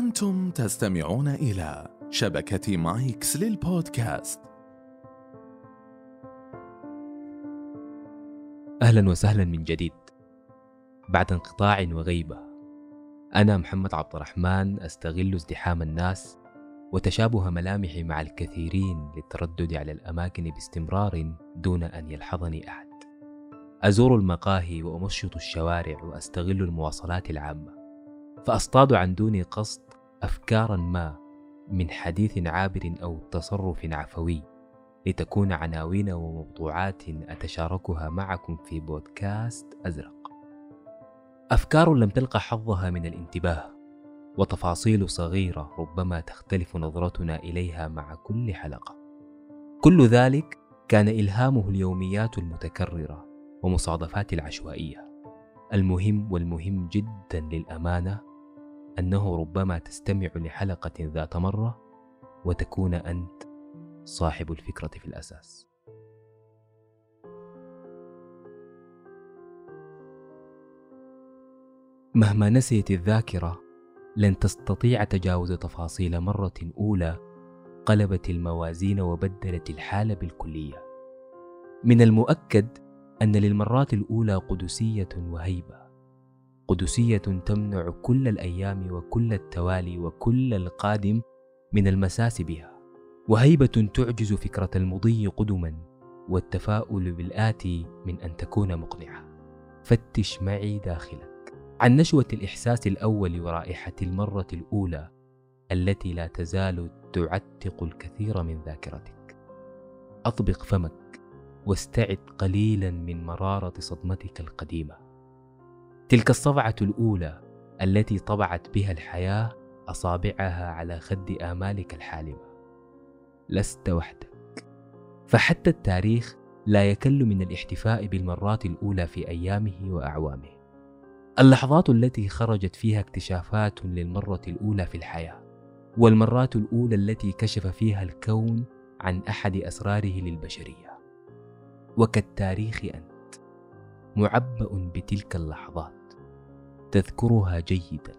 أنتم تستمعون إلى شبكة مايكس للبودكاست. أهلا وسهلا من جديد. بعد انقطاع وغيبة أنا محمد عبد الرحمن أستغل ازدحام الناس وتشابه ملامحي مع الكثيرين للتردد على الأماكن باستمرار دون أن يلحظني أحد. أزور المقاهي وأمشط الشوارع وأستغل المواصلات العامة فأصطاد عن دون قصد أفكارا ما من حديث عابر أو تصرف عفوي لتكون عناوين وموضوعات أتشاركها معكم في بودكاست أزرق. أفكار لم تلقى حظها من الانتباه وتفاصيل صغيرة ربما تختلف نظرتنا إليها مع كل حلقة. كل ذلك كان إلهامه اليوميات المتكررة ومصادفات العشوائية. المهم والمهم جدا للأمانة أنه ربما تستمع لحلقة ذات مرة وتكون أنت صاحب الفكرة في الأساس. مهما نسيت الذاكرة لن تستطيع تجاوز تفاصيل مرة أولى قلبت الموازين وبدلت الحالة بالكلية. من المؤكد أن للمرات الأولى قدسية وهيبة. قدسية تمنع كل الأيام وكل التوالي وكل القادم من المساس بها وهيبة تعجز فكرة المضي قدما والتفاؤل بالآتي من أن تكون مقنعة. فتش معي داخلك. عن نشوة الإحساس الأول ورائحة المرة الأولى التي لا تزال تعتق الكثير من ذاكرتك. أطبق فمك واستعد قليلا من مرارة صدمتك القديمة. تلك الصفعة الأولى التي طبعت بها الحياة أصابعها على خد آمالك الحالمة. لست وحدك. فحتى التاريخ لا يكل من الاحتفاء بالمرات الأولى في أيامه وأعوامه. اللحظات التي خرجت فيها اكتشافات للمرة الأولى في الحياة والمرات الأولى التي كشف فيها الكون عن أحد أسراره للبشرية. وكالتاريخ أنت معبأ بتلك اللحظات. تذكرها جيدا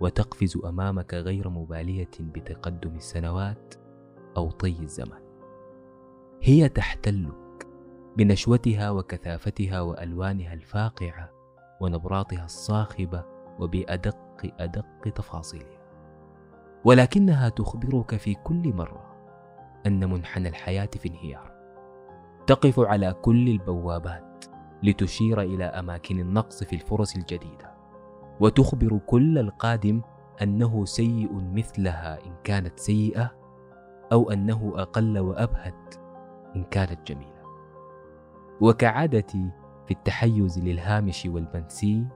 وتقفز أمامك غير مبالية بتقدم السنوات أو طي الزمن. هي تحتلك بنشوتها وكثافتها وألوانها الفاقعة ونبراطها الصاخبة وبأدق أدق تفاصيلها. ولكنها تخبرك في كل مرة أن منحنى الحياة في انهيار. تقف على كل البوابات لتشير إلى أماكن النقص في الفرص الجديدة. وتخبر كل القادم أنه سيء مثلها إن كانت سيئة أو أنه أقل وأبهت إن كانت جميلة. وكعادتي في التحيز للهامش والمنسي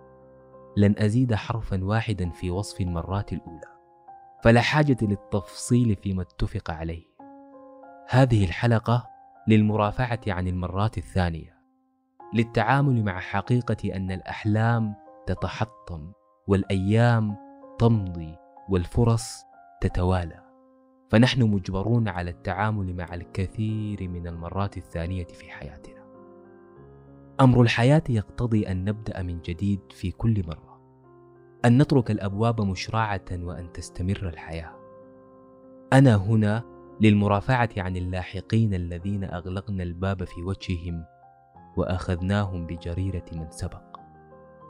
لن أزيد حرفا واحدا في وصف المرات الأولى. فلا حاجة للتفصيل فيما اتفق عليه. هذه الحلقة للمرافعة عن المرات الثانية. للتعامل مع حقيقة أن الأحلام تتحطم والأيام تمضي والفرص تتوالى فنحن مجبرون على التعامل مع الكثير من المرات الثانية في حياتنا. أمر الحياة يقتضي أن نبدأ من جديد في كل مرة. أن نترك الأبواب مشرعة وأن تستمر الحياة. أنا هنا للمرافعة عن اللاحقين الذين أغلقنا الباب في وجههم وأخذناهم بجريرة من سبق.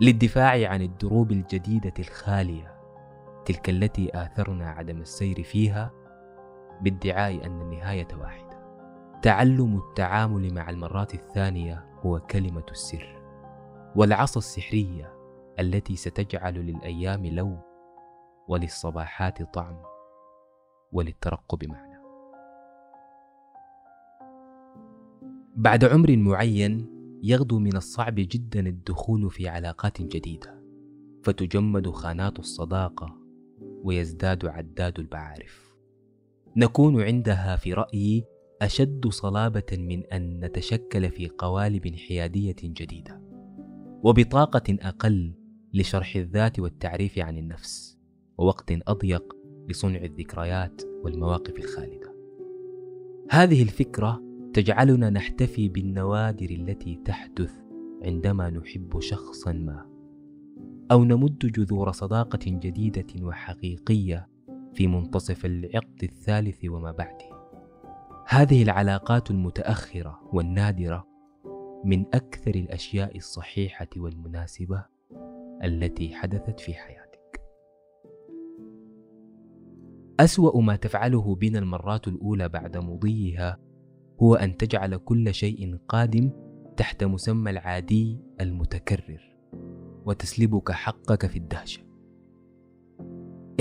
للدفاع عن الدروب الجديدة الخالية تلك التي آثرنا عدم السير فيها بادعاء أن النهاية واحدة. تعلم التعامل مع المرات الثانية هو كلمة السر والعصا السحرية التي ستجعل للأيام لون وللصباحات طعم وللترقب معنى. بعد عمر معين يغدو من الصعب جدا الدخول في علاقات جديدة فتجمد خانات الصداقة ويزداد عداد المعارف نكون عندها في رأيي أشد صلابة من أن نتشكل في قوالب حيادية جديدة وبطاقة أقل لشرح الذات والتعريف عن النفس ووقت أضيق لصنع الذكريات والمواقف الخالدة. هذه الفكرة تجعلنا نحتفي بالنوادر التي تحدث عندما نحب شخصا ما أو نمد جذور صداقة جديدة وحقيقية في منتصف العقد الثالث وما بعده. هذه العلاقات المتأخرة والنادرة من أكثر الأشياء الصحيحة والمناسبة التي حدثت في حياتك. أسوأ ما تفعله بنا المرات الأولى بعد مضيها هو أن تجعل كل شيء قادم تحت مسمى العادي المتكرر وتسلبك حقك في الدهشة.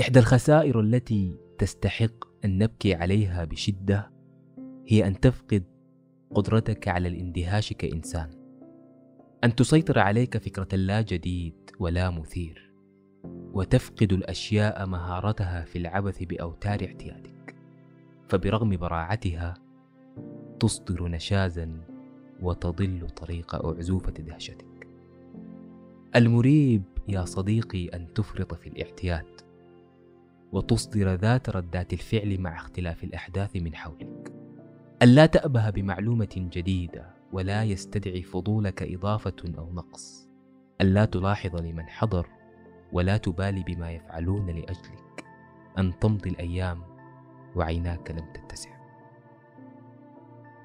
إحدى الخسائر التي تستحق أن نبكي عليها بشدة هي أن تفقد قدرتك على الاندهاش كإنسان أن تسيطر عليك فكرة لا جديد ولا مثير وتفقد الأشياء مهارتها في العبث بأوتار اعتيادك فبرغم براعتها تصدر نشازا وتضل طريق أعزوفة دهشتك. المريب يا صديقي أن تفرط في الاعتياد وتصدر ذات ردات الفعل مع اختلاف الأحداث من حولك. ألا تأبه بمعلومة جديدة ولا يستدعي فضولك إضافة أو نقص. ألا تلاحظ لمن حضر ولا تبالي بما يفعلون لأجلك. أن تمضي الأيام وعيناك لم تتسع.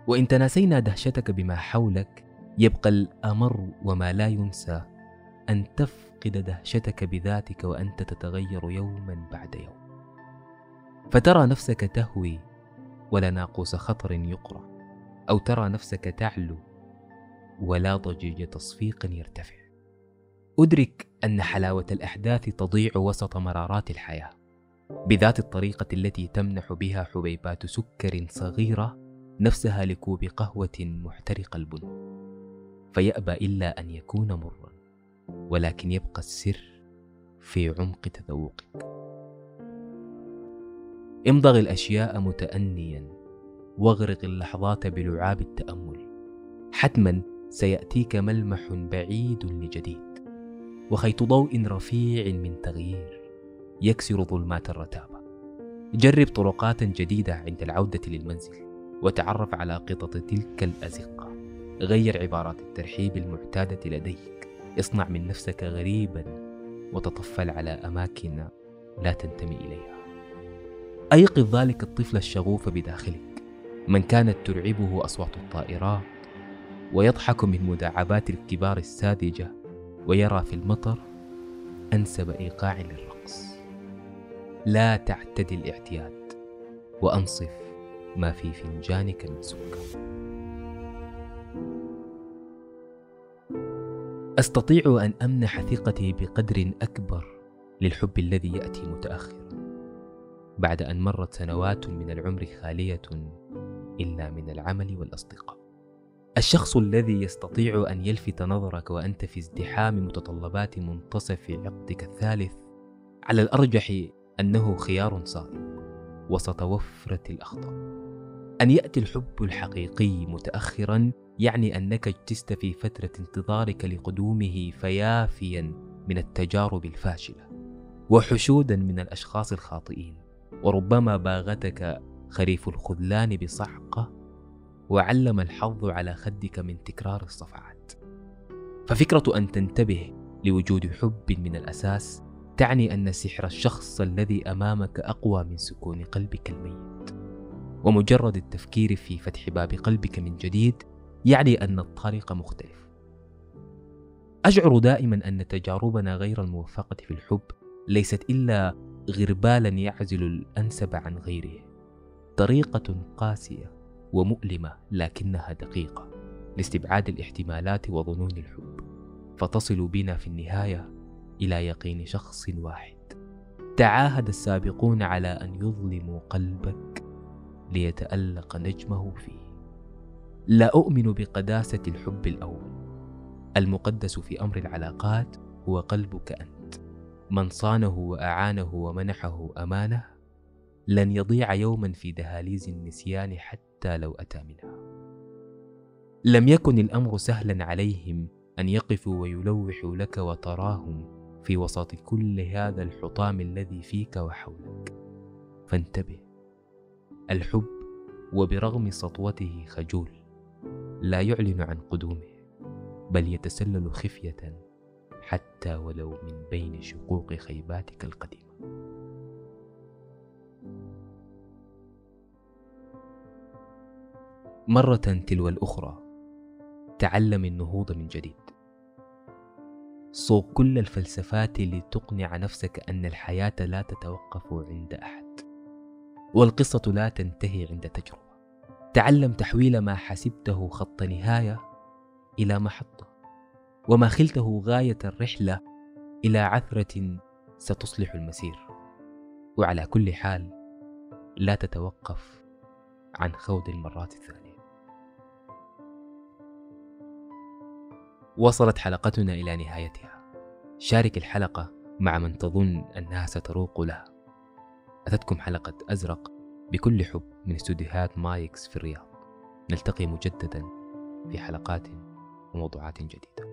وإن تناسينا دهشتك بما حولك يبقى الأمر وما لا ينسى أن تفقد دهشتك بذاتك وأنت تتغير يوما بعد يوم. فترى نفسك تهوي ولا ناقوس خطر يقرأ أو ترى نفسك تعلو ولا ضجيج تصفيق يرتفع. أدرك أن حلاوة الأحداث تضيع وسط مرارات الحياة. بذات الطريقة التي تمنح بها حبيبات سكر صغيرة نفسها لكوب قهوة محترق البن فيأبى إلا أن يكون مرا ولكن يبقى السر في عمق تذوقك. امضغ الأشياء متانيا واغرق اللحظات بلعاب التأمل. حتما سيأتيك ملمح بعيد لجديد وخيط ضوء رفيع من تغيير يكسر ظلمات الرتابة. جرب طرقات جديدة عند العودة للمنزل. وتعرف على قطط تلك الأزقة. غير عبارات الترحيب المعتادة لديك. اصنع من نفسك غريبا وتطفل على أماكن لا تنتمي إليها. أيقظ ذلك الطفل الشغوف بداخلك. من كانت ترعبه أصوات الطائرات ويضحك من مداعبات الكبار الساذجة ويرى في المطر أنسب إيقاع للرقص. لا تعتدي الاعتياد وأنصف ما في فنجانك من سكر أستطيع أن أمنح ثقتي بقدر أكبر للحب الذي يأتي متأخرا بعد أن مرت سنوات من العمر خالية إلا من العمل والأصدقاء. الشخص الذي يستطيع أن يلفت نظرك وأنت في ازدحام متطلبات منتصف عقدك الثالث على الأرجح أنه خيار صائب وسط وفرة الأخطاء. أن يأتي الحب الحقيقي متأخرا يعني أنك اجتزت في فترة انتظارك لقدومه فيافيا من التجارب الفاشلة وحشودا من الأشخاص الخاطئين وربما باغتك خريف الخذلان بصعقة وعلم الحظ على خدك من تكرار الصفعات ففكرة أن تنتبه لوجود حب من الأساس تعني أن سحر الشخص الذي أمامك أقوى من سكون قلبك الميت. ومجرد التفكير في فتح باب قلبك من جديد يعني أن الطريق مختلف. أشعر دائما أن تجاربنا غير الموفقة في الحب ليست إلا غربالا يعزل الأنسب عن غيره. طريقة قاسية ومؤلمة لكنها دقيقة لاستبعاد الاحتمالات وظنون الحب. فتصل بنا في النهاية إلى يقين شخص واحد. تعاهد السابقون على أن يظلموا قلبك ليتألق نجمه فيه. لا أؤمن بقداسة الحب الأول. المقدس في أمر العلاقات هو قلبك أنت. من صانه وأعانه ومنحه أمانة لن يضيع يوما في دهاليز النسيان حتى لو أتى منها. لم يكن الأمر سهلا عليهم أن يقفوا ويلوحوا لك وتراهم في وسط كل هذا الحطام الذي فيك وحولك. فانتبه. الحب وبرغم سطوته خجول لا يعلن عن قدومه بل يتسلل خفية حتى ولو من بين شقوق خيباتك القديمة. مرة تلو الأخرى تعلم النهوض من جديد. صوغ كل الفلسفات لتقنع نفسك أن الحياة لا تتوقف عند أحد والقصة لا تنتهي عند تجربة. تعلم تحويل ما حسبته خط نهاية إلى محطة وما خلته غاية الرحلة إلى عثرة ستصلح المسير. وعلى كل حال لا تتوقف عن خوض المرات الثانية. وصلت حلقتنا إلى نهايتها. شارك الحلقة مع من تظن أنها ستروق لها. أتتكم حلقة أزرق بكل حب من استوديوهات مايكس في الرياض. نلتقي مجددا في حلقات وموضوعات جديدة.